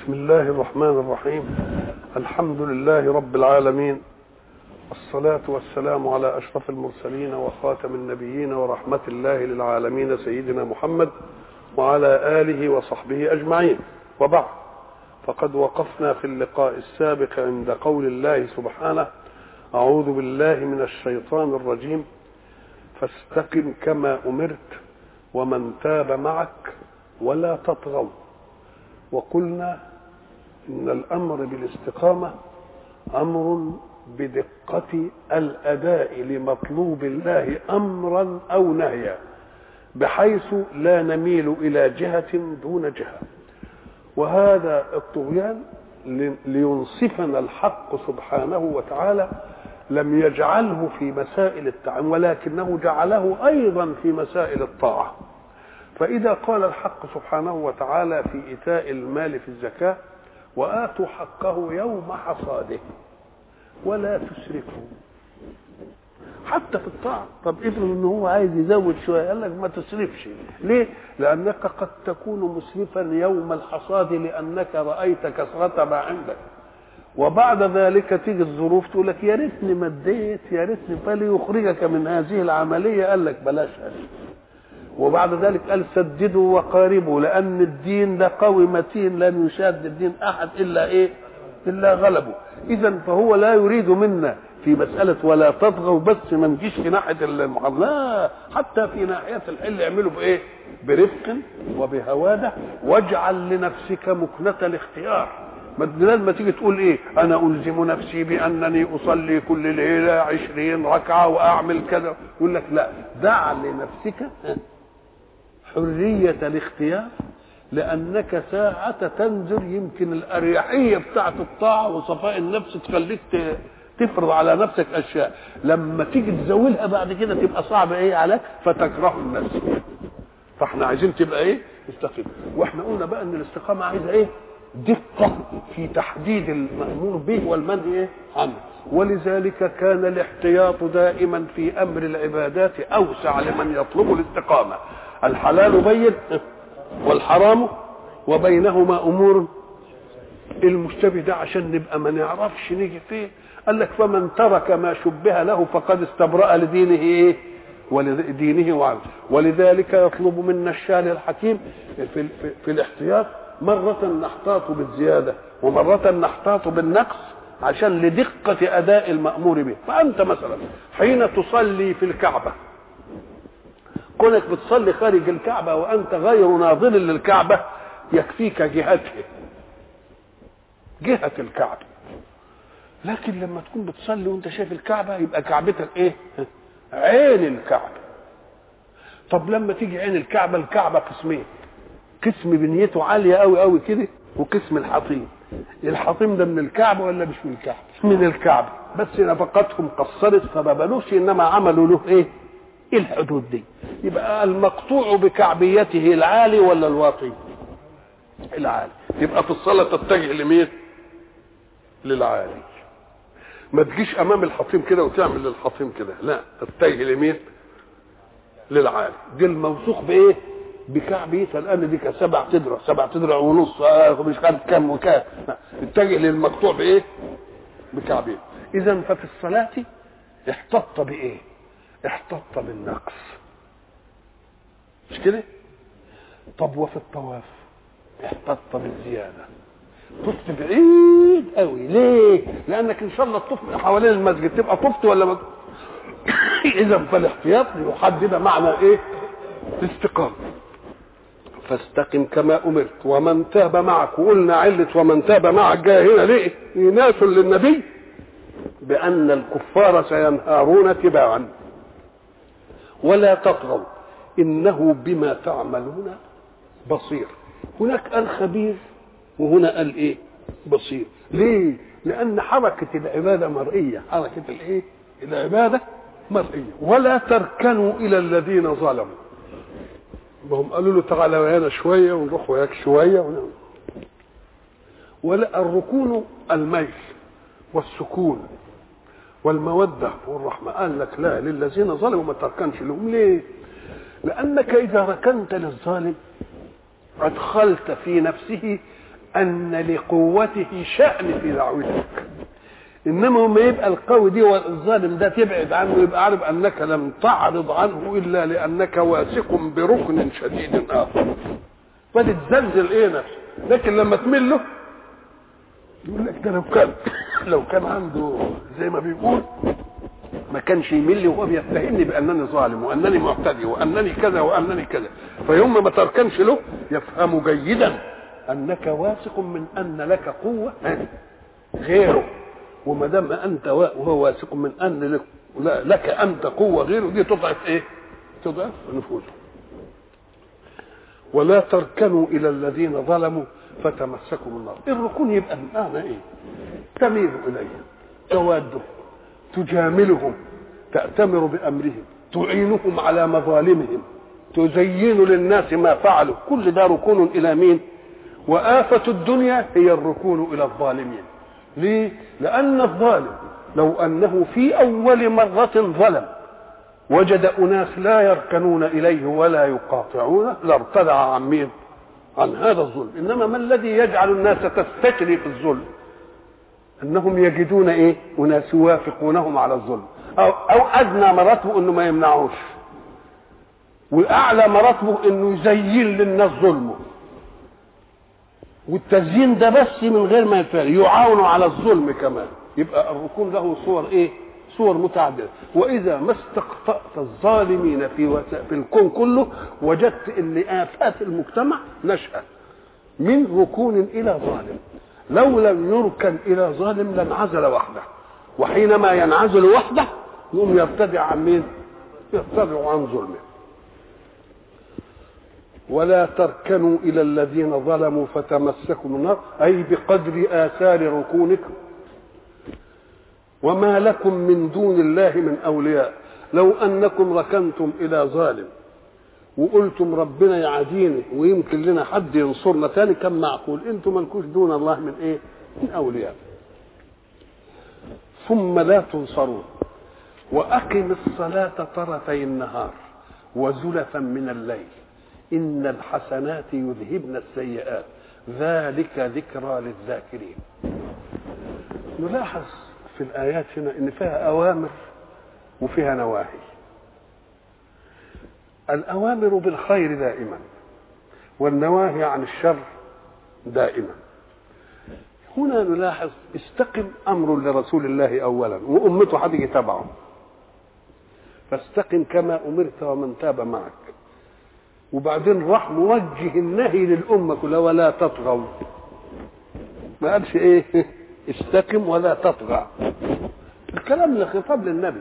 بسم الله الرحمن الرحيم. الحمد لله رب العالمين. الصلاة والسلام على أشرف المرسلين وخاتم النبيين ورحمة الله للعالمين سيدنا محمد وعلى آله وصحبه أجمعين. وبعد. فقد وقفنا في اللقاء السابق عند قول الله سبحانه أعوذ بالله من الشيطان الرجيم. فاستقم كما أمرت ومن تاب معك ولا تطغوا. وقلنا إن الأمر بالاستقامة أمر بدقة الأداء لمطلوب الله أمرا أو نهيا بحيث لا نميل إلى جهة دون جهة. وهذا الطغيان لينصفنا الحق سبحانه وتعالى لم يجعله في مسائل التعامل ولكنه جعله أيضا في مسائل الطاعة. فإذا قال الحق سبحانه وتعالى في إيتاء المال في الزكاة وآتوا حقه يوم حصاده ولا تسرفوا حتى في الطاعة. طب افرض إن هو عايز يزود شوية قال لك ما تسرفش. ليه؟ لأنك قد تكون مسرفا يوم الحصاد لأنك رأيت كثرة ما عندك. وبعد ذلك تيجي الظروف تقول لك يا ريتني مديت يا ريتني فليخرجك من هذه العملية. قال لك بلاش هذه. وبعد ذلك قال سددوا وقاربوا لأن الدين ده قوي متين لن يشاد الدين أحد إلا إيه؟ إلا غلبه. اذا فهو لا يريد منا في مسألة ولا تطغوا بس ما نجيش في ناحية المحرم لا حتى في ناحية الحل اعملوا بإيه؟ برفق وبهوادة. واجعل لنفسك مكنة الاختيار. ما ما تيجي تقول إيه؟ أنا ألزم نفسي بأنني أصلي كل ليلة عشرين ركعة وأعمل كذا. يقول لك لا دع لنفسك حرية الاختيار لأنك ساعة تنزل يمكن الأريحية بتاعة الطاعة وصفاء النفس تخليك تفرض على نفسك أشياء. لما تيجي تزولها بعد كده تبقى صعبة إيه عليك؟ فتكره النفس. فإحنا عايزين تبقى إيه؟ استقيم وإحنا قلنا بقى إن الاستقامة عايزة إيه؟ دقة في تحديد المأمور به والمنهي إيه عنه. ولذلك كان الاحتياط دائما في أمر العبادات أوسع لمن يطلب الاستقامة. الحلال بين والحرام وبينهما أمور. المشتبه ده عشان نبقى ما نعرفش نيجي فيه. قال لك فمن ترك ما شبه له فقد استبرأ لدينه إيه؟ ولدينه وعرضه ولذلك يطلب منا الشارع الحكيم في, في, في الاحتياط مرة نحتاط بالزيادة ومرة نحتاط بالنقص عشان لدقة أداء المأمور به. فأنت مثلا حين تصلي في الكعبة كونك بتصلي خارج الكعبة وأنت غير ناظر للكعبة يكفيك جهتها جهة الكعبة. لكن لما تكون بتصلي وأنت شايف الكعبة يبقى كعبتك إيه؟ عين الكعبة. طب لما تيجي عين الكعبة الكعبة قسمين. قسم بنيته عالية قوي قوي كده وقسم الحطيم. الحطيم ده من الكعبة ولا مش من الكعبة؟ من الكعبة. بس نفقتهم قصرت فما بنوش إنما عملوا له إيه؟ إيه الحدود دي؟ يبقى المقطوع بكعبيته العالي ولا الواطي؟ العالي. يبقى في الصلاة تتجه لمين؟ للعالي. ما تجيش أمام الحطيم كده وتعمل للحطيم كده. لا تتجه لمين؟ للعالي. دي الموثوق بإيه؟ بكعبيتها الآن دي كسبع تدرع. سبع تدرع ونص. آه مش عارف كام وكام. اتجه للمقطوع بإيه؟ بكعبيته. اذا ففي الصلاة احتط بإيه؟ احتط بالنقص. مش كده؟ طب وفي الطواف؟ احتط بالزيادة. طفت بعيد قوي. ليه؟ لأنك إن شاء الله تطوف حوالين المسجد. تبقى طفت ولا ما إذا فالاحتياط يحدد معنى إيه؟ الاستقامة. فاستقم كما أمرت. ومن تاب معك وقلنا علة ومن تاب معك جاء هنا ليه؟ يناس للنبي بأن الكفار سينهارون تباعا. ولا تطغوا. إنه بما تعملون بصير. هناك قال خبير وهنا قال إيه؟ بصير. ليه؟ لأن حركة العبادة مرئية. حركة الإيه؟ العبادة مرئية. ولا تركنوا إلى الذين ظلموا. هم قالوا له تعالى ويانا شوية ونروح وياك شوية ونعمل. ولا الركون الميل والسكون. والمودة والرحمة. قال لك لا للذين ظلموا ما تركنش لهم. ليه؟ لأنك إذا ركنت للظالم أدخلت في نفسه أن لقوته شأن في دعوتك. إنما ما يبقى القوي دي والظالم ده تبعد عنه يبقى عارف أنك لم تعرض عنه إلا لأنك واثق بركن شديد آخر. فتتزلزل إيه نفسه؟ لكن لما تمل له يقول لك ده لو كان لو كان عنده زي ما بيقول ما كانش يمل وهو بيتهمني بأنني ظالم وأنني معتدي وأنني كذا وأنني كذا. فيوم ما تركنش له يفهم جيدا أنك واثق من أن لك قوة غيره. وما دام أنت وهو واثق من أن لك, لك أنت قوة غيره دي تضعف إيه؟ تضعف نفوذه ولا تركنوا إلى الذين ظلموا فتمسكوا بالنار الركون يبقى المعنى إيه؟ تميل إليهم. توادهم تجاملهم. تأتمر بأمرهم. تعينهم على مظالمهم. تزين للناس ما فعلوا. كل ده ركون إلى مين؟ وآفة الدنيا هي الركون إلى الظالمين. ليه؟ لأن الظالم لو أنه في أول مرة ظلم وجد أناس لا يركنون إليه ولا يقاطعونه لارتدع عن مين عن هذا الظلم. إنما ما الذي يجعل الناس تستجري في الظلم؟ أنهم يجدون إيه؟ أناس يوافقونهم على الظلم. أو أو أدنى مراتبه إنه ما يمنعوش. وأعلى مراتبه إنه يزين للناس ظلمه. والتزيين ده بس من غير ما يفعل يعاونوا على الظلم كمان. يبقى الركون له صور إيه؟ صور متعددة. وإذا ما استقطأت الظالمين في. في الكون كله وجدت إن افات المجتمع نشأت من ركون إلى ظالم. لو لم يركن إلى ظالم لانعزل وحده. وحينما ينعزل وحده يقوم يرتدع عن مين يرتدع عن ظلمه. ولا تركنوا إلى الذين ظلموا فتمسكوا النار. أي بقدر آثار ركونكم. وما لكم من دون الله من أولياء. لو أنكم ركنتم إلى ظالم وقلتم ربنا يعاديني ويمكن لنا حد ينصرنا تاني كان معقول. أنتم مالكوش دون الله من إيه؟ من أولياء. ثم لا تنصرون. وأقم الصلاة طرفي النهار وزلفا من الليل. إن الحسنات يذهبن السيئات. ذلك ذكرى للذاكرين. نلاحظ في الآيات هنا إن فيها أوامر وفيها نواهي. الأوامر بالخير دائما والنواهي عن الشر دائما. هنا نلاحظ استقم أمر لرسول الله أولا وأمته هتيجي تبعه. فاستقم كما أمرت ومن تاب معك. وبعدين راح موجه النهي للأمة كلها ولا تطغوا. ما قالش إيه؟ استقم ولا تطغى. الكلام لخطاب للنبي.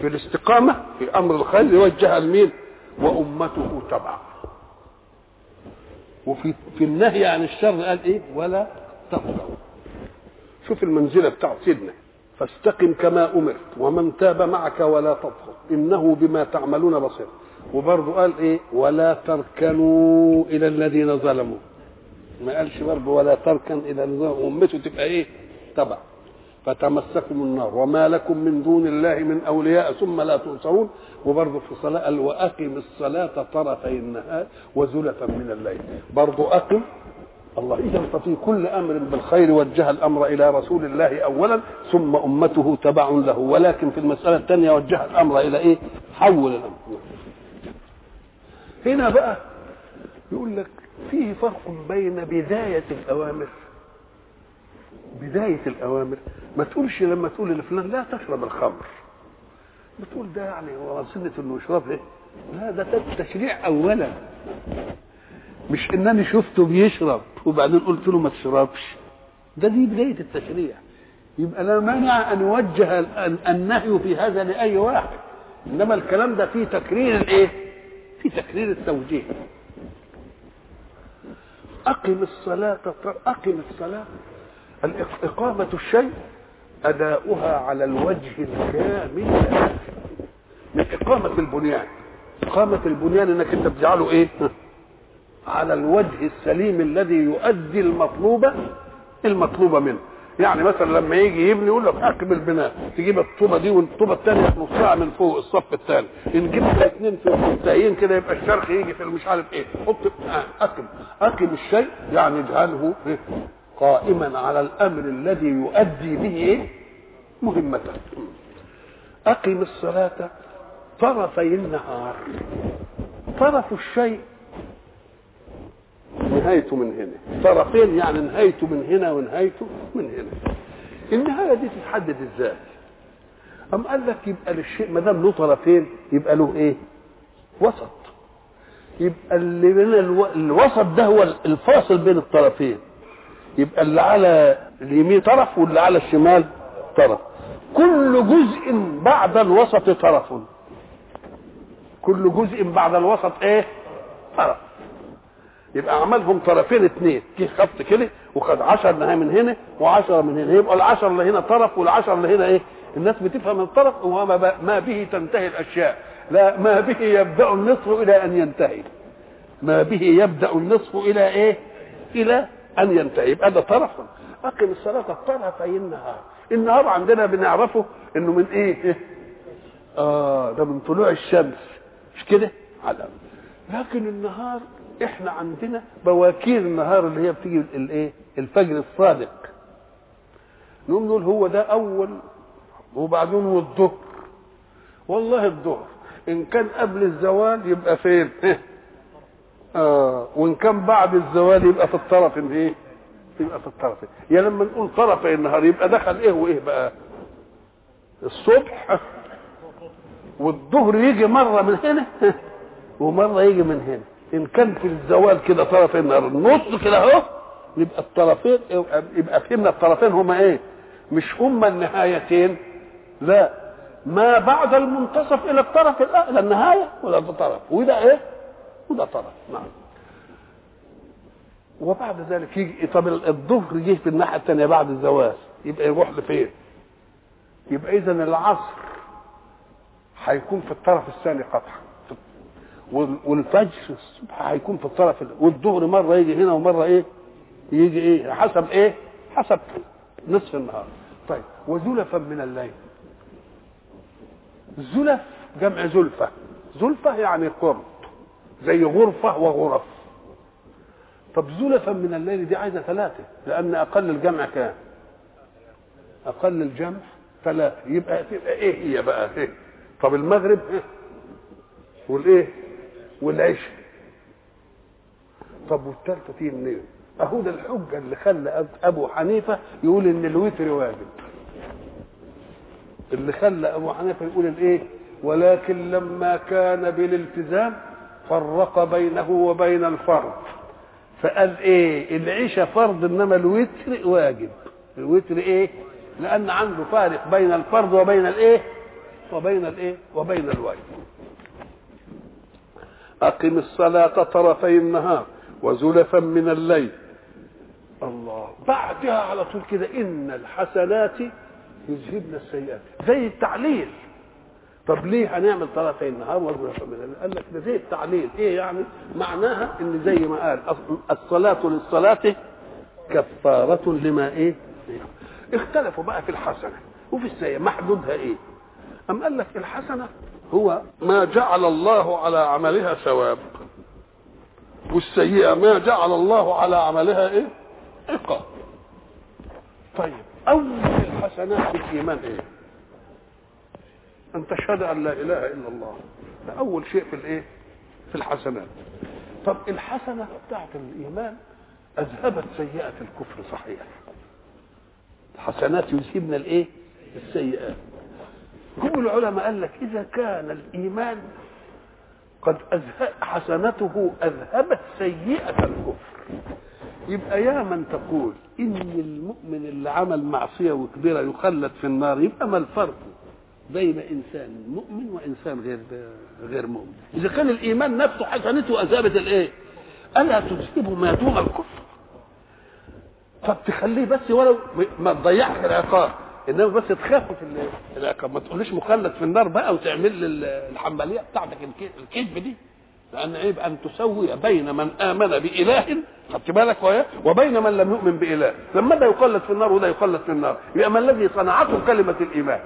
في الاستقامة في أمر الخير يوجه لمين؟ وأمته تبع وفي في النهي عن الشر قال إيه؟ ولا تطغوا شوف المنزلة بتاعت سيدنا. فاستقم كما أمرت ومن تاب معك ولا تطغوا إنه بما تعملون بصير. وبرضه قال إيه؟ ولا تركنوا إلى الذين ظلموا. ما قالش برضه ولا تركن إلى أمته تبقى إيه؟ تبع فتمسكم النار. وما لكم من دون الله من أولياء ثم لا تنصرون وبرضه في الصلاة قال وأقم الصلاة طرفي النهار وزلفا من الليل. برضه أقم الله. إذا ففي كل أمر بالخير وجه الأمر إلى رسول الله اولا ثم أمته تبع له. ولكن في المسألة الثانية وجه الأمر إلى إيه؟ حول الأمر. هنا بقى يقول لك فيه فرق بين بداية الأوامر بداية الأوامر ما تقولش لما تقول لفلان لا تشرب الخمر. بتقول ده يعني هو سنة إنه يشرب إيه؟ لا ده تشريع أولا. مش إنني شفته بيشرب وبعدين قلت له ما تشربش. ده دي بداية التشريع. يبقى لا مانع أن يوجه النهي في هذا لأي واحد. إنما الكلام ده فيه تكرير الإيه؟ في تكرير التوجيه. أقم الصلاة أقم الصلاة. إقامة الشيء أداؤها على الوجه الكامل. من إقامة البنيان. إقامة البنيان إنك أنت بتجعله إيه؟ على الوجه السليم الذي يؤدي المطلوب المطلوب منه. يعني مثلا لما يجي يبني يقول لك أكمل بناء. تجيب الطوبة دي والطوبة الثانية نصها من فوق الصف الثاني إن جبت اثنين في منتهيين كده يبقى الشرخ يجي في مش عارف إيه. حط آه، اكم اكم الشيء يعني اجعله إيه؟ قائما على الأمر الذي يؤدي به مهمته أقم الصلاة طرفي النهار. طرف الشيء نهايته من هنا. طرفين يعني نهايته من هنا ونهايته من هنا. النهاية دي تتحدد إزاي؟ أم قال لك يبقى للشيء ما دام له طرفين يبقى له إيه؟ وسط. يبقى اللي بين ألو... الوسط ده هو الفاصل بين الطرفين. يبقى اللي على اليمين طرف واللي على الشمال طرف. كل جزء بعد الوسط طرف. كل جزء بعد الوسط إيه؟ طرف. يبقى عملهم طرفين اثنين جه خط كده وخد 10 نهايه من هنا و10 من هنا. يبقى ال10 اللي هنا طرف وال10 اللي هنا إيه؟ الناس بتفهم الطرف وما ما به تنتهي الأشياء. لا ما به يبدأ النصف إلى أن ينتهي. ما به يبدأ النصف إلى إيه؟ إلى أن ينتهي. يبقى ده طرف. أقم الصلاة طرفي النهار النهار عندنا بنعرفه إنه من إيه؟ آه ده من طلوع الشمس. مش كده؟ على لكن النهار إحنا عندنا بواكير النهار اللي هي بتيجي الإيه؟ الفجر الصادق. نقوم نقول هو ده أول وبعدين والظهر. والله الظهر. إن كان قبل الزوال يبقى فين؟ آه وإن كان بعد الزوال يبقى في الطرف إيه؟ يبقى في الطرف. يا يعني لما نقول طرفي النهار يبقى دخل إيه وإيه بقى؟ الصبح. والظهر يجي مرة من هنا ومرة يجي من هنا. إن كان في الزوال كده طرف النهار النص كده أهو يبقى الطرفين يبقى فهمنا الطرفين هما إيه؟ مش هما النهايتين. لا ما بعد المنتصف إلى الطرف الاعلى النهاية ولا ده طرف وده إيه؟ وده طرف نعم. وبعد ذلك يجي طب الظهر جه في الناحية الثانية بعد الزواج يبقى يروح لفين؟ يبقى اذا العصر هيكون في الطرف الثاني قطعا. والفجر الصبح هيكون في الطرف والظهر مرة يجي هنا ومرة إيه؟ يجي إيه؟ حسب إيه؟ حسب نصف النهار. طيب وزلفا من الليل. زلف جمع زلفة. زلفة يعني قرب زي غرفة وغرف. طب زلفا من الليل دي عايزة ثلاثة لأن أقل الجمع كام؟ أقل الجمع ثلاثة. يبقى تبقى إيه هي بقى؟ إيه؟ طب المغرب؟ إيه؟ والإيه؟ والعشاء. طب والثالثة تيجي منين؟ أهو ده الحجة اللي خلى أبو حنيفة يقول إن الوتر واجب. اللي خلى أبو حنيفة يقول الإيه؟ ولكن لما كان بالالتزام فرق بينه وبين الفرض فقال إيه؟ العشاء فرض إنما الوتر واجب. الوتر إيه؟ لأن عنده فارق بين الفرض وبين الإيه؟ وبين الإيه؟ وبين الواجب. أقم الصلاة طرفي النهار وزلفا من الليل. الله. بعدها على طول كده إن الحسنات يذهبن السيئات. زي التعليل. طب ليه هنعمل طرفي النهار الليل قال لك ده زي التعليل. إيه يعني؟ معناها إن زي ما قال الصلاة للصلاة كفارة لما إيه؟ اختلفوا بقى في الحسنة وفي السيئة محدودها إيه؟ أم قال لك الحسنة هو ما جعل الله على عملها ثواب والسيئة ما جعل الله على عملها إيه؟ عقاب. طيب أول الحسنات في الإيمان إيه؟ أن تشهد أن لا إله إلا الله. ده أول شيء في الإيه؟ في الحسنات. طب الحسنة بتاعت الإيمان أذهبت سيئة الكفر صحيح الحسنات يذهبن الإيه؟ السيئات. هم العلماء قال لك إذا كان الإيمان قد أذهب حسنته أذهبت سيئة الكفر. يبقى يا من تقول ان المؤمن اللي عمل معصية وكبيرة يخلد في النار يبقى ما الفرق؟ بين إنسان مؤمن وإنسان غير غير مؤمن. إذا كان الإيمان نفسه حسنته اذهبت الإيه؟ ألا تذهب ما دون الكفر. طب تخليه بس ولو ما تضيعش العقاب. إنما بس تخفف العقاب. ما تقوليش مخلد في النار بقى وتعمل لي الحماليه بتاعتك الكذب دي. لأن عيب أن تسوي بين من آمن بإله. خدت بالك وبين من لم يؤمن بإله. لما ده يقلد في النار وده يقلد في النار. يبقى ما الذي صنعته كلمة الإيمان.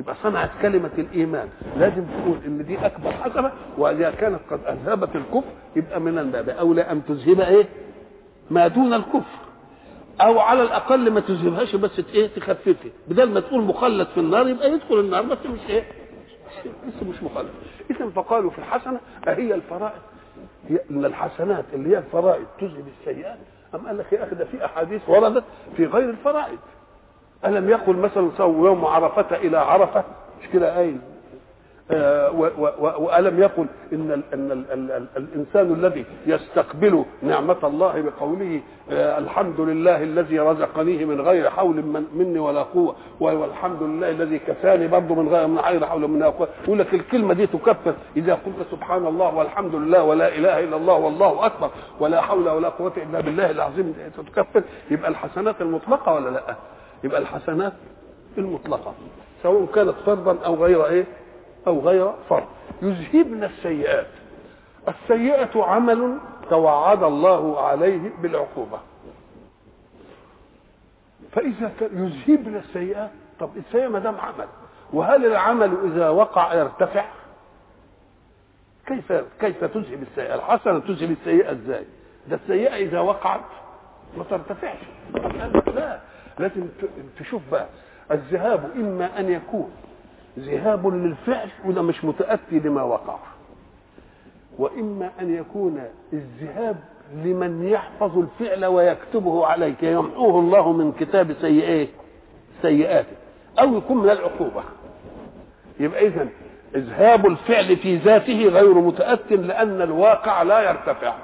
يبقى صنعت كلمة الإيمان. لازم تقول إن دي أكبر حسنة وإذا كانت قد أذهبت الكفر يبقى من الباب. أولى أن تذهب إيه؟ ما دون الكفر. أو على الأقل ما تذهبهاش بس إيه؟ تخففه بدل ما تقول مخلد في النار يبقى يدخل النار بس مش إيه؟ لسه مش مخلد إذا فقالوا في الحسنة أهي الفرائض. ان الحسنات اللي هي الفرائض. تذهب السيئات. أم قال لك يا أخي ده في أحاديث وردت في غير الفرائض. ألم يقل مثلا يوم عرفة إلى عرفة؟ مش كده قايل. آه وألم يقل إن ال إن ال ال ال الإنسان الذي يستقبل نعمة الله بقوله آه الحمد لله الذي رزقنيه من غير حول من مني ولا قوة والحمد لله الذي كفاني برضه من غير من غير حول ولا قوة. يقول لك الكلمة دي تكفر. إذا قلت سبحان الله والحمد لله ولا إله إلا الله والله أكبر ولا حول ولا قوة إلا بالله العظيم تكفر. يبقى الحسنات المطلقة ولا لأ؟ يبقى الحسنات المطلقة سواء كانت فرضا أو غير إيه؟ أو غير فرض. يذهبن السيئات. السيئة عمل توعد الله عليه بالعقوبة. فإذا يذهبن السيئات طب السيئة ما دام عمل وهل العمل إذا وقع يرتفع؟ كيف كيف تذهب السيئة؟ الحسنة تذهب السيئة إزاي؟ ده السيئة إذا وقعت ما ترتفعش. لا. لازم تشوف بقى. الذهاب إما أن يكون ذهاب للفعل وده مش متأتي لما وقع. وإما أن يكون الذهاب لمن يحفظ الفعل ويكتبه عليك يمحوه الله من كتاب سيئات سيئاته. أو يكون من العقوبة. يبقى اذا إذهاب الفعل في ذاته غير متأت لأن الواقع لا يرتفع.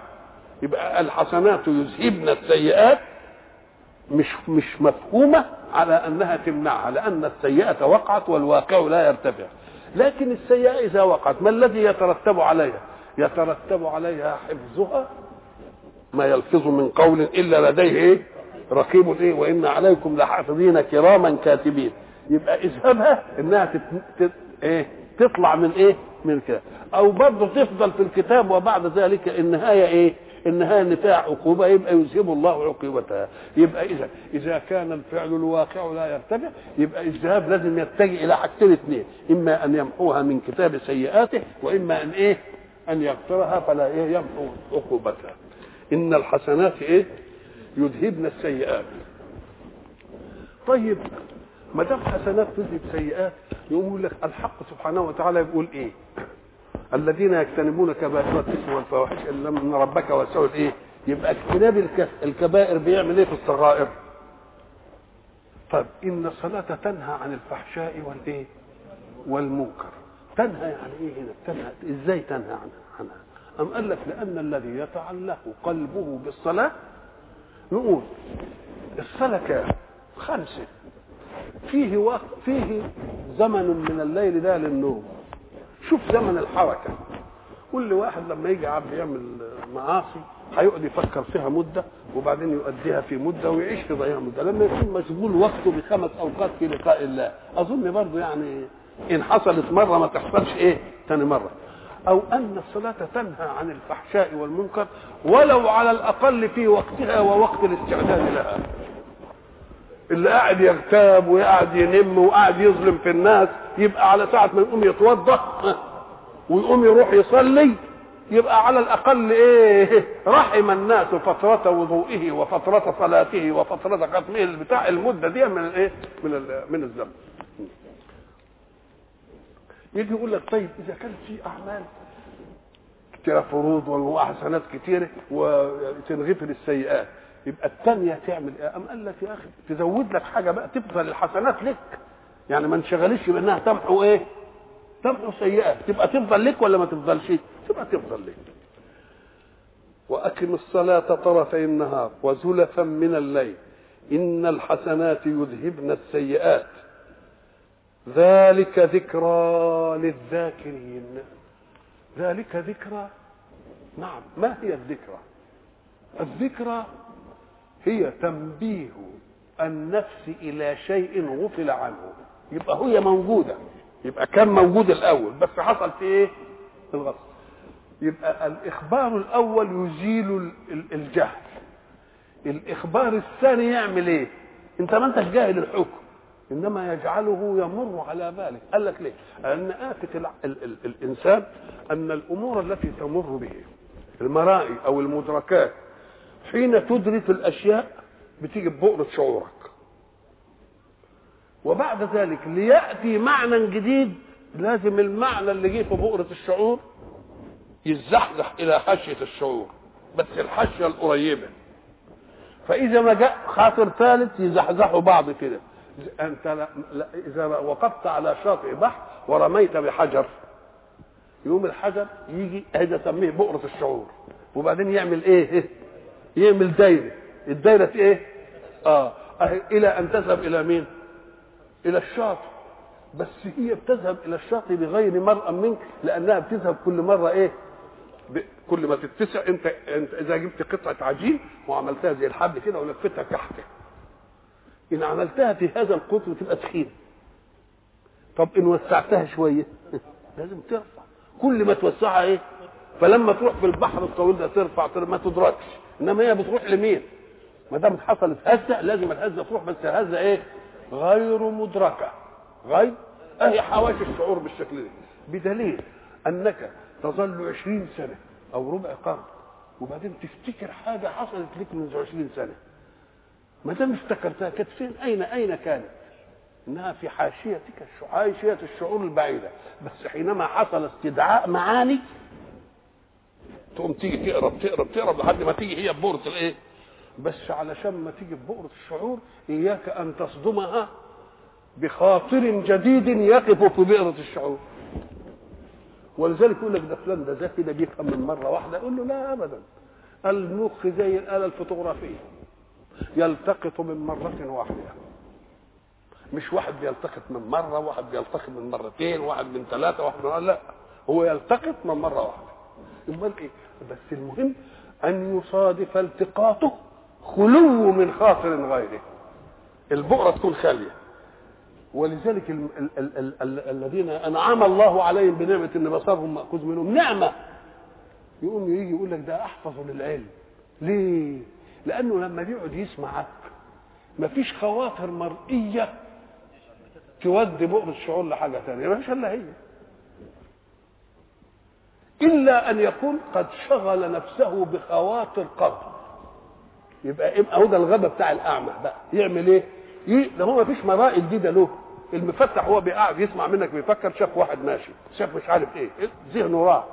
يبقى الحسنات يذهبن السيئات مش مش مفهومة على أنها تمنعها لأن السيئة وقعت والواقع لا يرتفع. لكن السيئة إذا وقعت ما الذي يترتب عليها؟ يترتب عليها حفظها ما يلفظ من قول إلا لديه إيه رقيب إيه وإن عليكم لحافظين كراما كاتبين. يبقى اذهبها إنها تت... إيه تطلع من إيه من كده. أو برضه تفضل في الكتاب وبعد ذلك النهاية إيه؟ النهايه نتاع عقوبة يبقى يذهب الله عقوبتها. يبقى إذا إذا كان الفعل الواقع لا يرتفع يبقى الذهاب لازم يتجه إلى حاجتين اثنين إما أن يمحوها من كتاب سيئاته وإما أن إيه؟ أن يغفرها فلا إيه؟ يمحو عقوبتها. إن الحسنات إيه؟ يذهبن السيئات. طيب ما دام حسنات تذهب سيئات يقول لك الحق سبحانه وتعالى يقول إيه؟ الذين يجتنبون كبائر الإثم والفواحش الا من ربك واسع الايه يبقى اجتناب الكبائر بيعمل إيه في الصغائر؟ طب إن الصلاة تنهى عن الفحشاء والإيه؟ والمنكر. تنهى يعني إيه هنا؟ تنهى إزاي تنهى عنها عنها؟ أم قال لك لأن الذي يتعلق قلبه بالصلاة؟ نقول الصلاة كام خمسة. فيه وقت فيه زمن من الليل ده للنوم. شوف زمن الحركة. كل واحد لما يجي عبد يعمل معاصي هيقعد يفكر فيها مدة وبعدين يؤديها في مدة ويعيش في ضياع مدة. لما يكون مشغول وقته بخمس أوقات في لقاء الله أظن برضه يعني إن حصلت مرة ما تحصلش إيه؟ تاني مرة. أو أن الصلاة تنهى عن الفحشاء والمنكر ولو على الأقل في وقتها ووقت الاستعداد لها. اللي قاعد يغتاب وقاعد ينم وقاعد يظلم في الناس يبقى على ساعة ما يقوم يتوضأ ويقوم يروح يصلي يبقى على الأقل إيه رحم الناس فترة وضوئه وفترة صلاته وفترة ختمه بتاع المدة دي من إيه من من الزمن يجي يقول لك طيب إذا كان في أعمال كتيرة فروض وحسنات كتيرة وتنغفر السيئات. يبقى الثانية تعمل إيه؟ أم قال لك يا أخي تزود لك حاجة بقى تفضل الحسنات لك يعني ما انشغلش بأنها تمحو إيه؟ تمحو سيئات تبقى تفضل لك ولا ما تفضلش؟ تبقى تفضل لك. وأقم الصلاة طرفي النهار وزلفا من الليل إن الحسنات يذهبن السيئات ذلك ذكرى للذاكرين ذلك ذكرى نعم ما هي الذكرى الذكرى هي تنبيه النفس إلى شيء غفل عنه. يبقى هي موجودة. يبقى كان موجود الأول. بس حصل في إيه؟ الغفله يبقى الإخبار الأول يزيل الجهل. الإخبار الثاني يعمل إيه؟ أنت ما أنتش جاهل الحكم. إنما يجعله يمر على بالك قال لك ليه؟ ال ال الإنسان أن الأمور التي تمر به المرائي أو المدركات حين تدرك الأشياء بتيجي ببؤرة شعورك. وبعد ذلك ليأتي معنى جديد لازم المعنى اللي جه في بؤرة الشعور يتزحزح إلى حاشية الشعور بس الحاشية القريبة. فإذا ما جاء خاطر ثالث يزحزحوا بعض كده. أنت لا لا إذا وقفت على شاطئ بحر ورميت بحجر يوم الحجر يجي هذا سميه بؤرة الشعور. وبعدين يعمل إيه؟ يعمل دايرة. الدايرة إيه؟ آه. إلى أن تذهب إلى مين؟ إلى الشاطئ. بس هي بتذهب إلى الشاطئ بغير مرأى منك لأنها بتذهب كل مرة إيه. كل ما تتسع. أنت أنت إذا جبت قطعة عجين وعملتها زي الحبل كده ولفتها تحت. إن عملتها في هذا القطر تبقى تخين. طب إن وسعتها شوية لازم ترفع. كل ما توسعها إيه؟ فلما تروح في البحر الطويل ده ترفع ما تدركش. إنما هي بتروح لمين؟ ما دام حصلت هزة لازم الهزة تروح بس الهزة إيه؟ غير مدركة. غير؟ أهي حواشي الشعور بالشكل ده. بدليل أنك تظل عشرين سنة أو ربع قرن وبعدين تفتكر حاجة حصلت لك من عشرين سنة. ما دام افتكرتها كانت فين؟ أين؟ أين كانت؟ إنها في حاشيتك حاشية الشعور البعيدة. بس حينما حصل استدعاء معاني تقوم تيجي تقرب تقرب تقرب لحد ما تيجي هي ببؤرة الإيه؟ بس علشان ما تيجي ببؤرة الشعور إياك أن تصدمها بخاطر جديد يقف في بئرة الشعور. ولذلك يقول لك ده فلان ده ذكي ده بيفهم من مرة واحدة يقول له لا ابدا. المخ زي الآلة الفوتوغرافية. يلتقط من مرة واحدة. مش واحد بيلتقط من مرة واحد بيلتقط من مرتين واحد من ثلاثة واحد من لا هو يلتقط من مرة واحدة. امال إيه؟ بس المهم أن يصادف التقاطه خلو من خاطر غيره. البؤرة تكون خالية. ولذلك ال ال ال ال ال الذين أنعم الله عليهم بنعمة إن بصرهم مأخوذ منهم نعمة. يقوم يجي يقول لك ده أحفظ للعلم. ليه؟ لأنه لما بيقعد يسمعك مفيش خواطر مرئية تودي بؤر الشعور لحاجة ثانية مفيش إلا هي. إلا أن يكون قد شغل نفسه بخواطر قبل. يبقى أهو ده الغبا بتاع الأعمى بقى. يعمل إيه؟ ده هو مفيش مرائي جديدة له. المفتح هو بيقعد يسمع منك بيفكر شاف واحد ماشي. شاف مش عارف إيه. ذهنه راح.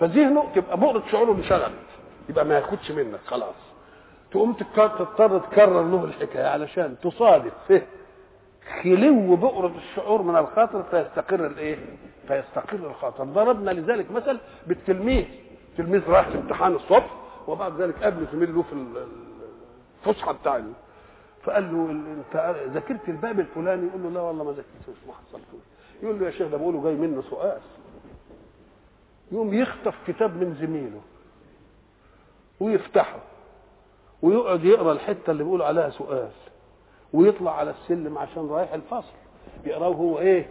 فذهنه تبقى بؤرة شعوره انشغلت. يبقى ما ياخدش منك. خلاص. تقوم تضطر تكرر له الحكاية علشان تصادف. فيه. خلو بؤرة الشعور من الخاطر فيستقر الإيه؟ فيستقر الخاطر. ضربنا لذلك مثل بالتلميذ. تلميذ راح في امتحان الصبح وبعد ذلك قابله زميل له في الفسحة بتاع فقال له أنت ذاكرت الباب الفلاني؟ يقول له لا والله ما ذاكرتوش ما حصلتوش. يقول له يا شيخ ده بقوله جاي منه سؤال. يقوم يخطف كتاب من زميله ويفتحه ويقعد يقرأ الحتة اللي بيقول عليها سؤال. ويطلع على السلم عشان رايح الفصل. يقراه هو إيه؟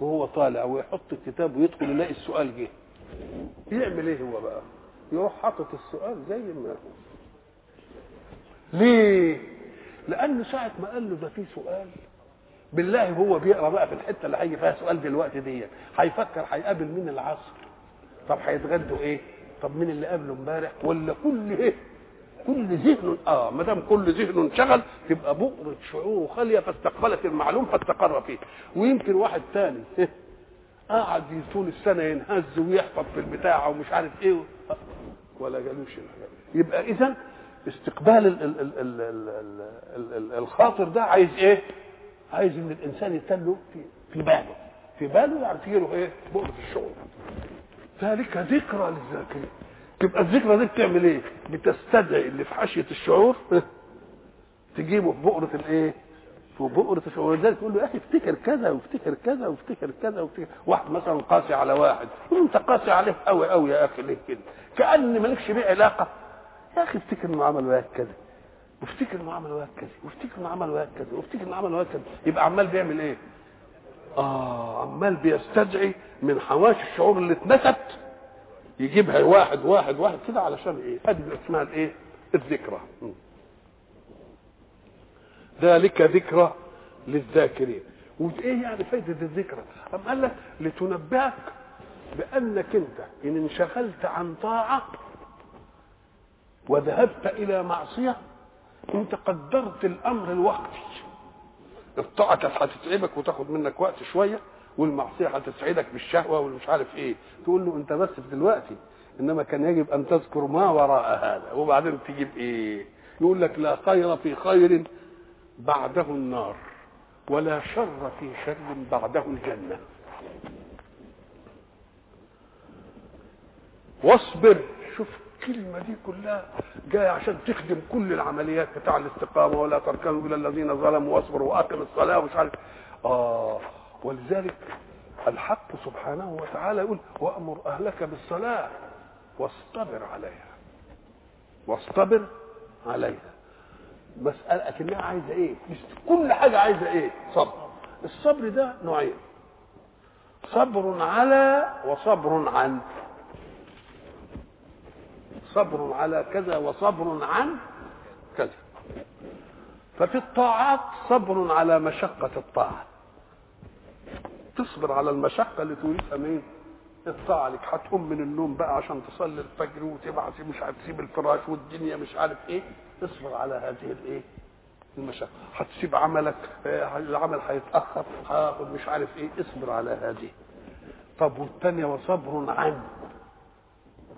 وهو طالع ويحط الكتاب ويدخل يلاقي السؤال جه. يعمل إيه هو بقى؟ يروح حاطط السؤال زي ما هو. ليه؟ لأنه ساعة ما قال له ده في سؤال بالله هو بيقرأ بقى في الحتة اللي هيجي فيها سؤال دلوقتي دي هيفكر هيقابل مين العصر؟ طب هيتغدوا إيه؟ طب مين اللي قابله امبارح؟ ولا كل إيه؟ كل ذهن آه ما دام كل ذهن انشغل تبقى بؤرة شعور خالية فاستقبلت المعلوم فاستقر فيه ويمكن واحد تاني إيه؟ قعد طول السنة ينهز ويحفظ في البتاع ومش عارف إيه ولا جالوش يبقى اذا استقبال ال ال ال ال ال ال ال الخاطر ده عايز إيه؟ عايز إن الإنسان يتله في في باله في باله تجي له إيه؟ بؤرة الشعور ذلك ذكرى للذاكرين تبقى الذكرى دي بتعمل إيه؟ بتستدعي اللي في حاشية الشعور تجيبه في بؤرة الإيه؟ في بؤرة الشعور. ولذلك تقول له يا أخي افتكر كذا وافتكر كذا وافتكر كذا وافتكر. واحد مثلا قاسي على واحد. يقول أنت قاسي عليه قوي قوي يا أخي ليه كده؟ كأن مالكش بيه علاقة. يا أخي افتكر انه عمل وياك كذا وافتكر انه عمل وياك كذا وافتكر انه عمل وياك كذا وافتكر انه عمل وياك كذا يبقى عمال بيعمل إيه؟ آه عمال بيستدعي من حواشي الشعور اللي اتنست يجيبها واحد واحد واحد كده علشان إيه؟ ادي اسمها الايه؟ الذكرى. ذلك ذكرى للذاكرين. وايه يعني فايدة الذكرى؟ أم قال لك لتنبهك بأنك أنت إن انشغلت عن طاعة وذهبت إلى معصية انت قدرت الأمر الوقتي. الطاعة كانت هتتعبك وتاخد منك وقت شوية والمعصية هتسعدك بالشهوة والمش عارف إيه. تقول له أنت بس في دلوقتي إنما كان يجب أن تذكر ما وراء هذا. وبعدين تجيب إيه؟ يقول لك لا خير في خير بعده النار ولا شر في شر بعده الجنة. واصبر شوف الكلمة دي كلها جاية عشان تخدم كل العمليات بتاع الاستقامة ولا تركنوا إلى الذين ظلموا واصبروا وأقم الصلاة ومش عارف. آه. ولذلك الحق سبحانه وتعالى يقول وأمر أهلك بالصلاة واصطبر عليها واصطبر عليها مسألة أكنها عايزة إيه؟ كل حاجة عايزة إيه؟ صبر. الصبر ده نوعين. صبر على وصبر عن. صبر على كذا وصبر عن كذا. ففي الطاعات صبر على مشقة الطاعة. تصبر على المشقة اللي تورثها مين؟ الطاعة لك هتقوم من النوم بقى عشان تصلي الفجر وتبعت مش عارف تسيب الفراش والدنيا مش عارف إيه. اصبر على هذه الإيه؟ المشقة. هتسيب عملك آه، العمل هيتأخر هاخد مش عارف إيه. اصبر على هذه. طب والثانية وصبر عن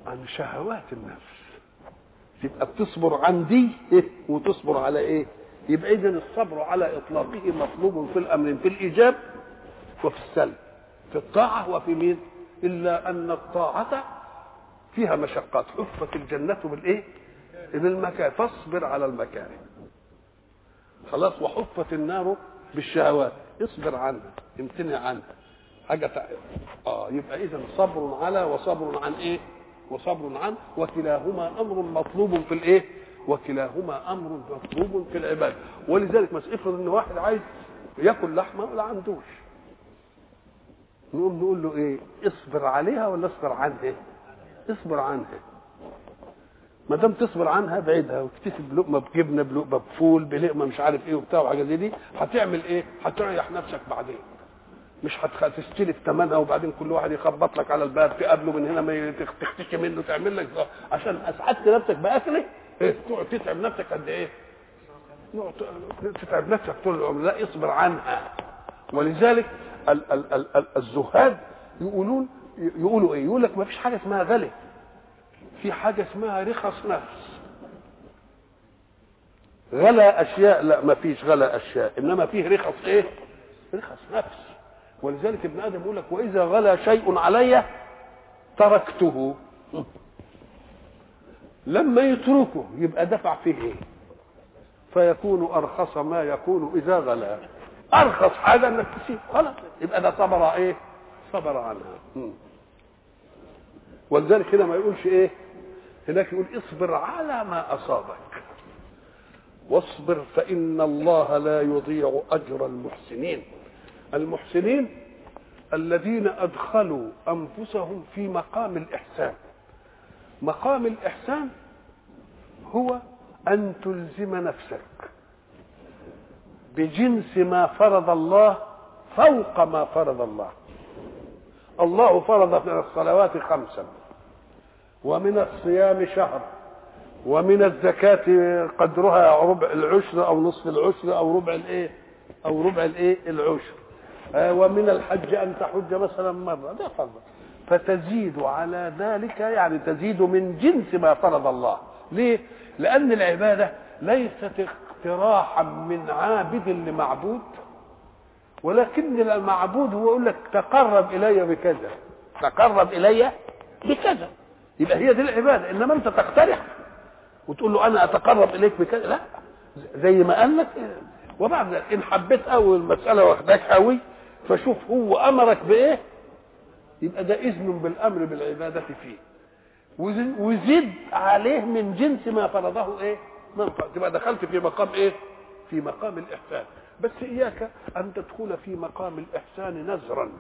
عن شهوات النفس. تبقى بتصبر عن دي إيه؟ وتصبر على إيه؟ يبقى اذا الصبر على إطلاقه مطلوب في الامر في الإيجاب وفي السلب في الطاعة وفي مين؟ إلا أن الطاعة فيها مشقات. حفت الجنة بالإيه؟ بالمكان. فاصبر على المكاره خلاص وحفت النار بالشهوات. اصبر عنها امتنع عنها. حاجة تع... آه يبقى اذا صبر على وصبر عن إيه؟ وصبر عن وكلاهما أمر مطلوب في الإيه؟ وكلاهما أمر مطلوب في العباده ولذلك مس افرض إن واحد عايز يأكل لحمة ولا عندوش. نقوم نقول له إيه؟ اصبر عليها ولا اصبر عنها؟ اصبر عنها. ما دام تصبر عنها بعيدها واكتفي بلقمه بجبنة بلقمة بفول بلقمة مش عارف إيه وبتاع وحاجة زي دي هتعمل إيه؟ هتريح نفسك بعدين. مش هتستلف ثمنها وبعدين كل واحد يخبط لك على الباب تقابله من هنا ما تختشي منه تعمل لك عشان أسعدت نفسك بأكلة؟ إيه؟ تقعد تتعب نفسك قد إيه؟ تتعب نفسك طول العمر. لا اصبر عنها. ولذلك ال- ال- ال- ال- الزهاد يقولون يقولوا إيه؟ يقول لك ما فيش حاجة اسمها غلي. في حاجة اسمها رخص نفس. غلا أشياء لا ما فيش غلا أشياء. إنما فيه رخص إيه؟ رخص نفس. ولذلك ابن آدم يقول لك وإذا غلا شيء علي تركته. لما يتركه يبقى دفع فيه إيه؟ فيكون أرخص ما يكون إذا غلا. أرخص حاجة إنك تسيب. خلاص. يبقى ده صبر إيه؟ صبر عنها. ولذلك هنا ما يقولش إيه؟ هناك يقول اصبر على ما أصابك. واصبر فإن الله لا يضيع أجر المحسنين. المحسنين الذين أدخلوا أنفسهم في مقام الإحسان. مقام الإحسان هو أن تلزم نفسك. بجنس ما فرض الله فوق ما فرض الله. الله فرض من الصلوات خمسا ومن الصيام شهر ومن الزكاة قدرها ربع العشر أو نصف العشر أو ربع الإيه أو ربع الإيه العشر. آه ومن الحج أن تحج مثلا مرة ده فرض. فتزيد على ذلك يعني تزيد من جنس ما فرض الله. ليه؟ لأن العبادة ليست اقتراحا من عابد لمعبود ولكن المعبود هو يقول لك تقرب إلي بكذا. تقرب إلي بكذا. يبقى هي دي العبادة إنما أنت تقترح وتقول له أنا أتقرب إليك بكذا. لا زي ما قال لك. وبعد إن حبيت قوي المسألة واخداك قوي فشوف هو أمرك بإيه؟ يبقى ده إذن بالأمر بالعبادة فيه. وزد عليه من جنس ما فرضه إيه. تبقى دخلت في مقام إيه؟ في مقام الإحسان. بس إياك أن تدخل في مقام الإحسان نزرا.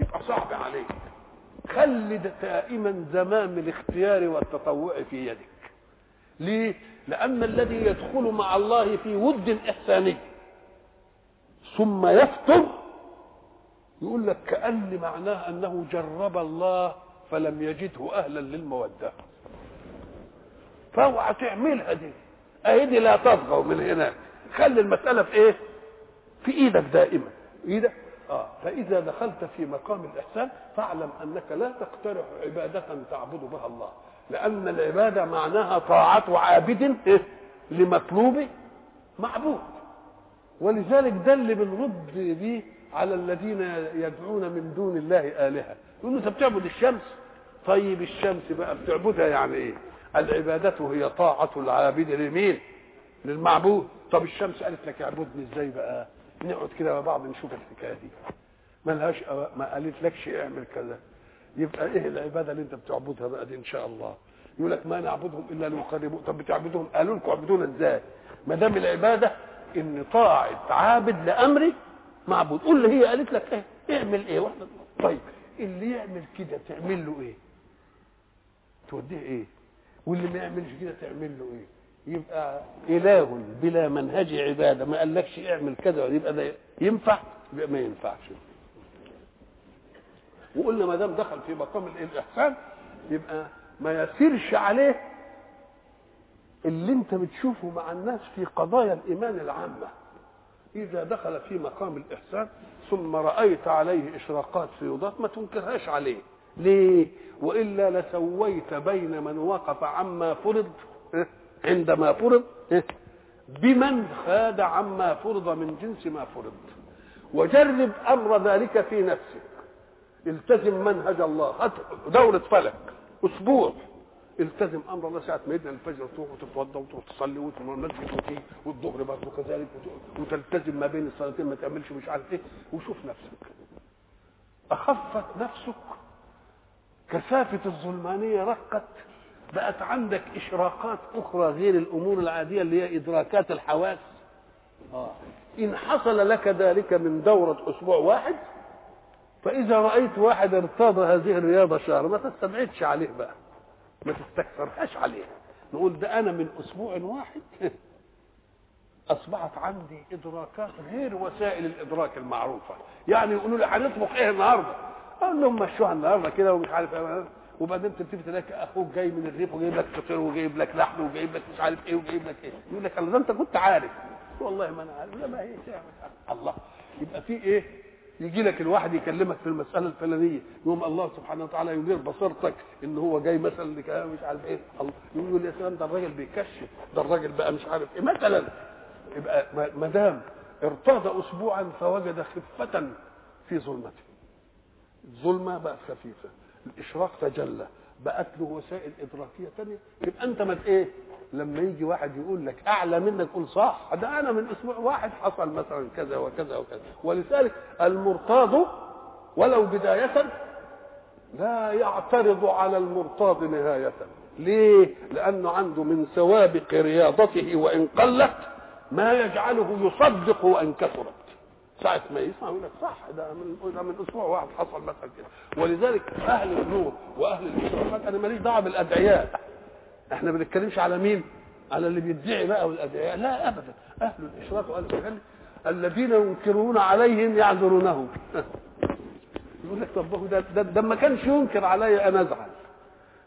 يبقى صعب عليك. خلي دائما زمام الاختيار والتطوع في يدك. ليه؟ لأن الذي يدخل مع الله في ود إحساني ثم يفطر يقول لك كأن معناه أنه جرب الله فلم يجده أهلا للمودة. فأوعى تعملها دي اهي لا تطغوا من هناك خلي المسألة في إيه؟ في إيدك دائما. إيدك؟ آه. فإذا دخلت في مقام الإحسان فاعلم أنك لا تقترح عبادة تعبد بها الله. لأن العبادة معناها طاعة عابد إيه؟ لمطلوب معبود. ولذلك ده اللي بنرد به على الذين يدعون من دون الله آلهة. يقولوا انت بتعبد الشمس؟ طيب الشمس بقى بتعبدها يعني إيه؟ العبادة هي طاعة العابد لمين للمعبود. طب الشمس قالت لك اعبدني إزاي بقى؟ نقعد كده مع بعض نشوف الحكاية دي. ملهاش ما قالت لكش اعمل كذا. يبقى إيه العبادة اللي أنت بتعبدها بقى دي إن شاء الله؟ يقول لك ما نعبدهم إلا ليقربوا. طب بتعبدهم؟ قالوا لكم أعبدونا إزاي؟ ما دام العبادة إن طاعة عابد لأمر معبود. قول هي قالت لك إيه؟ اعمل إيه؟ وإحنا طيب اللي يعمل كده تعمل له إيه؟ توديه إيه؟ واللي ما يعملش كده تعمل له إيه؟ يبقى إله بلا منهج عبادة. ما قالكش اعمل كذا يبقى ده ينفع؟ يبقى ما ينفعش. وقلنا ما دام دخل في مقام الإحسان يبقى ما يسيرش عليه اللي انت بتشوفه مع الناس في قضايا الإيمان العامة. إذا دخل في مقام الإحسان ثم رأيت عليه إشراقات فيوضات ما تنكرهاش عليه. ليه؟ وإلا لسويت بين من وقف عما فرض عندما فرض بمن خاد عما فرض من جنس ما فرض. وجرب أمر ذلك في نفسك. التزم منهج الله. هات دورة فلك. أسبوع. التزم أمر الله ساعة ما يدنا الفجر تروح وتتوضا وتروح تصلي وتروح المسجد وتيجي والظهر برضه كذلك وتلتزم ما بين الصلاتين ما تعملش مش عارف إيه. وشوف نفسك. أخفت نفسك كثافة الظلمانية رقت بقت عندك إشراقات أخرى غير الأمور العادية اللي هي إدراكات الحواس. آه. إن حصل لك ذلك من دورة أسبوع واحد فإذا رأيت واحد ارتضى هذه الرياضة شهر ما تستبعدش عليه بقى. ما تستكثرهاش عليه. نقول ده أنا من أسبوع واحد أصبحت عندي إدراكات غير وسائل الإدراك المعروفة. يعني يقولوا لي هنطبخ إيه النهارده؟ أقول لهم مشوها النهارده كده ومش عارف إيه. وبعدين تبتدي تلاقي أخوك جاي من الريف وجايب لك فطير وجايب لك لحم وجايب لك مش عارف إيه وجايب لك إيه. يقول لك الله أنت كنت عارف. والله ما أنا عارف. لا ما هي الله. يبقى في إيه؟ يجي لك الواحد يكلمك في المسألة الفلانية. يقوم الله سبحانه وتعالى يدير بصيرتك إن هو جاي مثلا مش عارف إيه. يقول يا سلام ده الراجل بيكشف. ده الراجل بقى مش عارف إيه. مثلا. يبقى ما دام ارتضى اسبوعا فوجد خفة في ظلمته. الظلمه بقت خفيفة. الإشراق تجلى. بقت له وسائل إدراكية ثانية يبقى أنت ما إيه؟ لما يجي واحد يقول لك أعلى منك قول صح ده أنا من أسبوع واحد حصل مثلا كذا وكذا وكذا. ولذلك المرتاض ولو بداية لا يعترض على المرتاض نهاية. ليه؟ لأنه عنده من سوابق رياضته وإن قلت ما يجعله يصدق وإن كثرت. ساعة ما يسمع يقول لك صح ده من ده من أسبوع واحد حصل مثلا كده. ولذلك أهل النور وأهل الاشراقات أنا ماليش دعوة بالأدعياء. إحنا ما بنتكلمش على مين؟ على اللي بيدعي بقى والأدعياء. لا ابدا. أهل الاشراق وأهل الجهل الذين ينكرون عليهم يعذرونهم. يقول لك طب ده, ده, ده ما كانش ينكر علي أنا أزعل.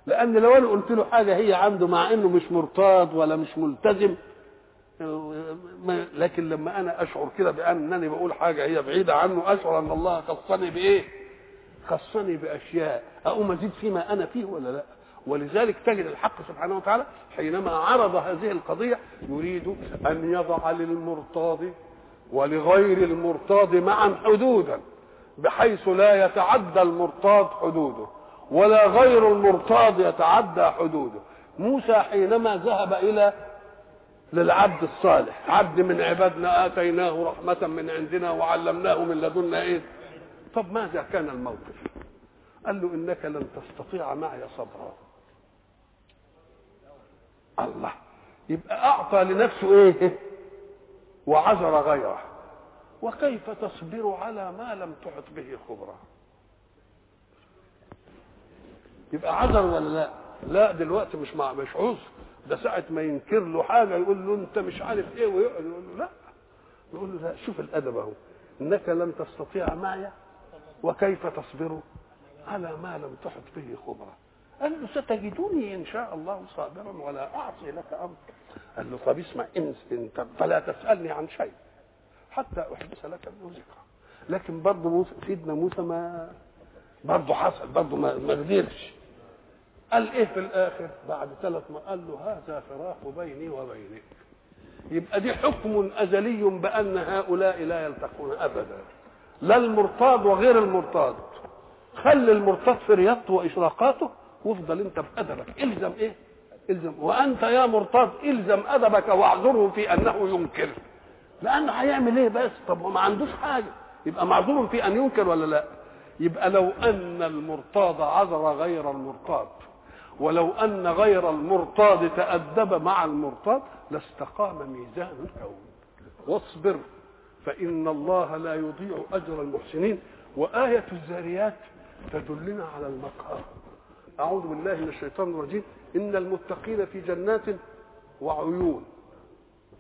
لأن لو أنا قلت له حاجة هي عنده مع إنه مش مرتاض ولا مش ملتزم لكن لما أنا أشعر كده بأنني بقول حاجة هي بعيدة عنه أشعر أن الله خصني بإيه؟ خصني بأشياء أقوم أزيد فيما أنا فيه ولا لأ؟ ولذلك تجد الحق سبحانه وتعالى حينما عرض هذه القضية يريد أن يضع للمرتاض ولغير المرتاض معا حدودا بحيث لا يتعدى المرتاض حدوده ولا غير المرتاض يتعدى حدوده موسى حينما ذهب إلى للعبد الصالح. عبد من عبادنا آتيناه رحمة من عندنا وعلمناه من لدنا إيه؟ طب ماذا كان الموقف؟ قال له إنك لن تستطيع معي صبرا. الله. يبقى أعطى لنفسه إيه؟ وعذر غيره. وكيف تصبر على ما لم تحط به خبرا يبقى عذر ولا لا؟ لا دلوقتي مش مع مش عذر. ده ساعة ما ينكر له حاجة يقول له أنت مش عارف إيه ويقعد يقول له لا. يقول له لا شوف الأدب أهو. إنك لن تستطيع معي وكيف تصبر على ما لم تحط به خبرة. قال له ستجدني إن شاء الله صابرا ولا أعصي لك أمر. قال له طب اسمع إن انت فلا تسألني عن شيء حتى أحدث لك منه ذكرى لكن برضه سيدنا موسى ما برضه حصل برضه ما قدرش. قال إيه في الآخر؟ بعد ثلاث ما قال له هذا فراق بيني وبينك. يبقى دي حكم أزلي بأن هؤلاء لا يلتقون أبدا. لا المرتاض وغير المرتاض. خلي المرتاض في رياضته وإشراقاته وافضل أنت بادبك إلزم إيه؟ إلزم. وأنت يا مرتاض إلزم أدبك واعذره في أنه ينكر. لأنه هيعمل إيه بس؟ طب ما عندوش حاجة. يبقى معذور في أن ينكر ولا لا؟ يبقى لو أن المرتاض عذر غير المرتاض. ولو أن غير المرتاض تأدب مع المرتاض لاستقام ميزان الكون واصبر فإن الله لا يضيع أجر المحسنين. وآية الزاريات تدلنا على المقام أعوذ بالله من الشيطان الرجيم. إن المتقين في جنات وعيون.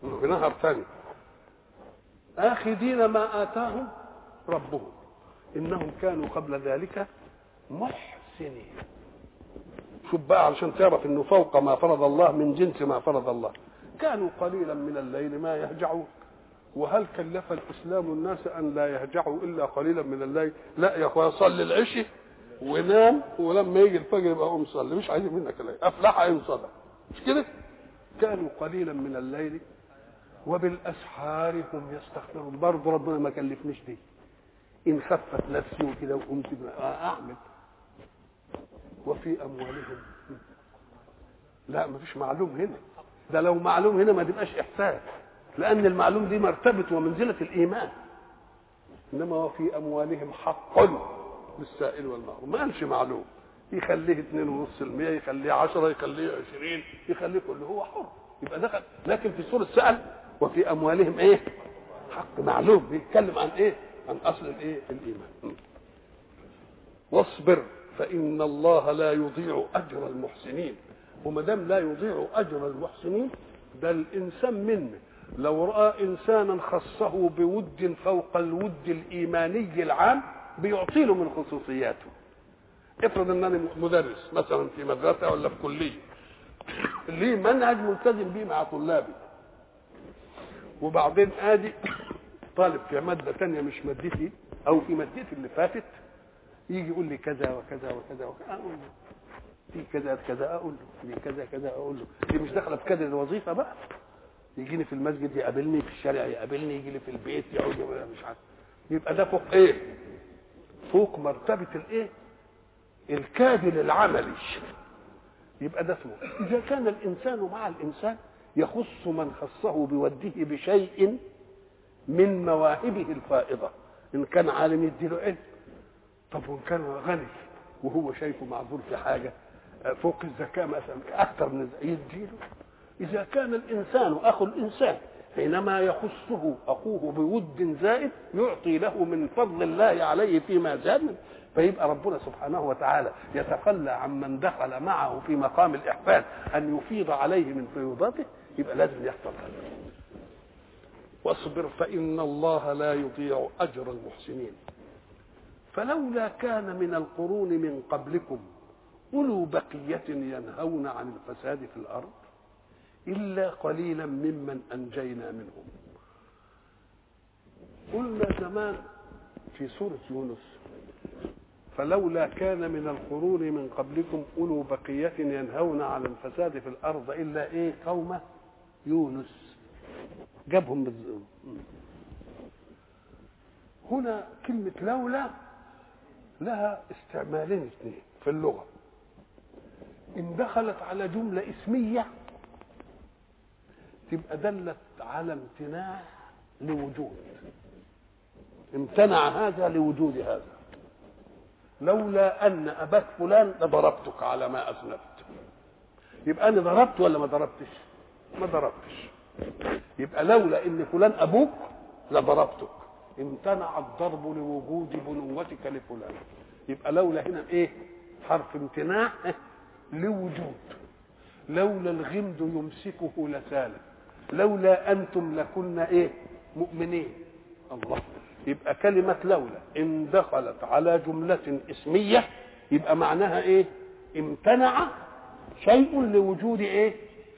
في نهر ثاني. آخذين ما آتاهم ربهم. إنهم كانوا قبل ذلك محسنين. شوف بقى علشان تعرف إنه فوق ما فرض الله من جنس ما فرض الله. كانوا قليلا من الليل ما يهجعون. وهل كلف الإسلام الناس أن لا يهجعوا إلا قليلا من الليل؟ لا يا أخويا صلي العشي ونام ولما يجي الفجر يبقى قوم صلي. مش عايزين منك الليل. أفلح إن صدق. مش كده؟ كانوا قليلا من الليل وبالأسحار هم يستغفرون. برضه ربنا ما كلفنيش دي. إن خفت نفسي وكده وقمت أعمل. وفي أموالهم. لا ما فيش معلوم هنا. ده لو معلوم هنا ما تبقاش إحساس لأن المعلوم دي مرتبه ومنزلة الإيمان. إنما وفي أموالهم حق للسائل والمحروم ما قالش معلوم. يخليه 2.5% يخليه 10 يخليه 20 يخليه كله. هو حر. يبقى دخل. لكن في سورة سأل وفي أموالهم إيه؟ حق. معلوم. بيتكلم عن إيه؟ عن أصل الإيه؟ الإيمان. واصبر. فإن الله لا يضيع أجر المحسنين. وما دام لا يضيع أجر المحسنين ده الانسان منه. لو رأى إنسانا خصه بود فوق الود الإيماني العام بيعطي له من خصوصياته. افرض ان أنا مدرس مثلا في مدرسة ولا في كلية. ليه منهج ملتزم بيه مع طلابي. وبعدين آدي طالب في مادة ثانية مش مادتي أو في مادتي اللي فاتت يجي يقول لي كذا وكذا وكذا وكذا أقول له. في كذا كذا أقول له. في كذا كذا أقول له. دي مش داخلة في كذا الوظيفه بقى. يجيني في المسجد يقابلني في الشارع يقابلني يجي لي في البيت يقعد مش عارف. يبقى ده فوق إيه؟ فوق مرتبة الإيه؟ الكادر العملي. يبقى ده اسمه إذا كان الإنسان مع الإنسان يخص من خصه بوده بشيء من مواهبه الفائضة. إن كان عالم يديله علم. طب وإن كان غني وهو شايفه معذور في حاجة فوق الزكاة مثلا أكثر من يديله إذا كان الإنسان أخو الإنسان حينما يخصه أخوه بود زائد يعطي له من فضل الله عليه فيما زاد فيبقى ربنا سبحانه وتعالى يتخلى عمن دخل معه في مقام الإحسان أن يفيض عليه من فيوضاته يبقى لازم يحصل هذا. واصبر فإن الله لا يضيع أجر المحسنين. فلولا كان من القرون من قبلكم أولو بقية ينهون عن الفساد في الأرض إلا قليلا ممن أنجينا منهم. قلنا زمان في سورة يونس فلولا كان من القرون من قبلكم أولو بقية ينهون عن الفساد في الأرض إلا إيه؟ قوم يونس. جابهم بالزقوم هنا كلمة لولا لها استعمالين اثنين في اللغة. إن دخلت على جملة اسمية تبقى دلت على امتناع لوجود. امتنع هذا لوجود هذا. لولا أن اباك فلان لضربتك على ما اذنبت يبقى أنا ضربت ولا ما ضربتش؟ ما ضربتش. يبقى لولا إن فلان أبوك لضربتك. امتنع الضرب لوجود بنوتك لفلان. يبقى لولا هنا إيه؟ حرف امتناع لوجود. لولا الغمد يمسكه لسالم لولا أنتم لكنا إيه؟ مؤمنين. الله. يبقى كلمة لولا إن دخلت على جملة اسمية يبقى معناها إيه؟ امتنع شيء لوجود إيه؟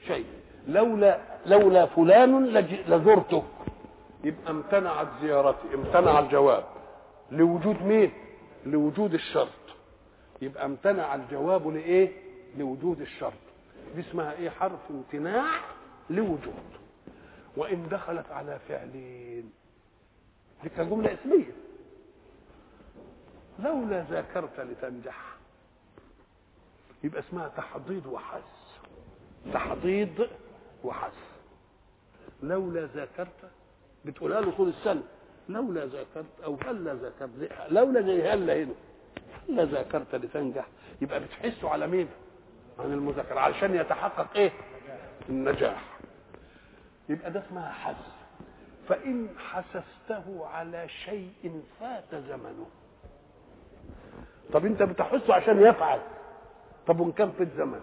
شيء. لولا لولا فلان لزرته يبقى امتنعت زيارتي امتنع الجواب. لوجود مين؟ لوجود الشرط. يبقى امتنع الجواب لإيه؟ لوجود الشرط. دي اسمها إيه؟ حرف امتناع لوجود. وإن دخلت على فعلين. دي كجمله إسمية. لولا ذاكرت لتنجح. يبقى اسمها تحضيض وحث تحضيض وحث لولا ذاكرت بتقولها له طول السنة. لولا ذاكرت أو هلا ذاكرت لولا زي هلا هنا هلا ذاكرت لتنجح؟ يبقى بتحسه على مين؟ عن المذاكرة. علشان يتحقق إيه؟ النجاح. يبقى ده اسمها حث فإن حسسته على شيء فات زمنه. طب أنت بتحثه عشان يفعل. طب وإن كان فات زمن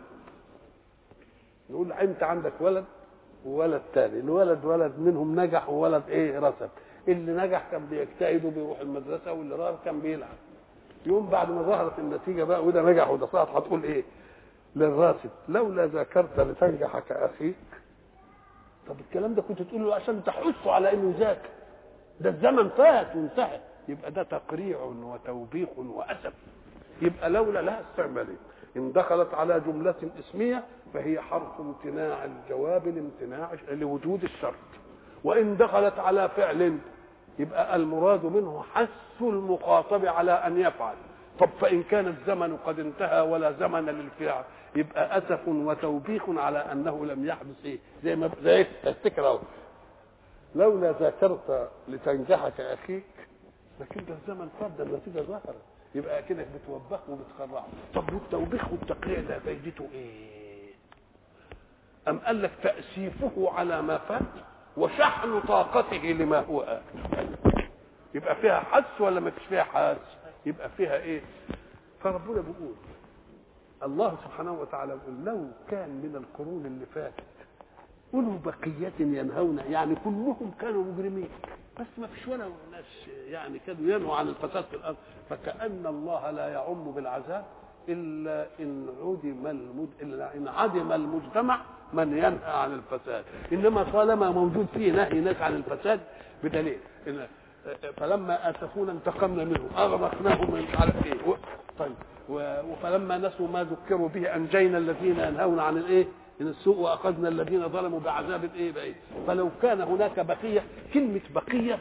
نقول أنت عندك ولد وولد تاني الولد ولد منهم نجح وولد إيه؟ رسب. اللي نجح كان بيجتهد وبيروح المدرسة واللي رسب كان بيلعب. يوم بعد ما ظهرت النتيجة بقى وده نجح وده سقط هتقول إيه؟ للراسب. لولا ذاكرت لتنجح كاخيك طب الكلام ده كنت تقول له عشان تحثه على إنه يذاكر. ده الزمن فات وانتهى. يبقى ده تقريع وتوبيخ وأسف. يبقى لولا لها استعمالين إن دخلت على جملة اسمية فهي حرف امتناع الجواب لامتناع لوجود الشرط. وإن دخلت على فعل يبقى المراد منه حث المخاطب على أن يفعل. طب فإن كان الزمن قد انتهى ولا زمن للفعل يبقى أسف وتوبيخ على أنه لم يحدث. إيه زي ما زي إيه؟ أهو. لولا ذاكرت لتنجح كاخيك لكن ده الزمن فات ده النتيجة ظهرت. يبقى كده بتوبخه وبتخرعه. طب. والتوبيخ والتقريع ده فايدته إيه؟ أم قال لك تأسيفه على ما فات وشحن طاقته لما هو آت يبقى فيها حس ولا ما فيش فيها حس؟ يبقى فيها إيه؟ فربنا بيقول الله سبحانه وتعالى يقول لو كان من القرون اللي فاتت أولو بقية ينهون يعني كلهم كانوا مجرمين. بس ما فيش ولا ناس يعني كانوا ينهوا عن الفساد في الأرض فكأن الله لا يعم بالعذاب إلا إن عدم المد... إلا إن عدم المجتمع من ينهى عن الفساد إنما طالما موجود فيه نهي ناس عن الفساد بدليل إن فلما اسفونا انتقمنا منهم اغرقناهم من على إيه. طيب و... فلما نسوا ما ذكروا به أنجينا الذين ينهون عن الإيه من السوء واخذنا الذين ظلموا بعذاب إيه بعيد فلو كان هناك بقية كلمة بقية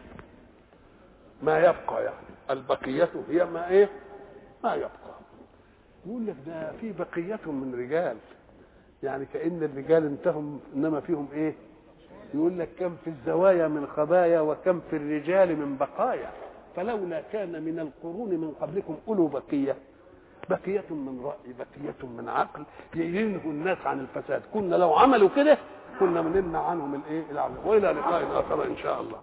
ما يبقى يعني. البقية هي ما إيه؟ ما يبقى. يقول لك ده في بقية من رجال. يعني كأن الرجال انتهم إنما فيهم إيه؟ يقول لك كم في الزوايا من خبايا وكم في الرجال من بقايا. فلولا كان من القرون من قبلكم أولو بقية. بقية من رأي بقية من عقل ينهوا الناس عن الفساد. كنا لو عملوا كده كنا منمنع عنهم الإيه؟ العمل وإلى لقاء آخر إن شاء الله.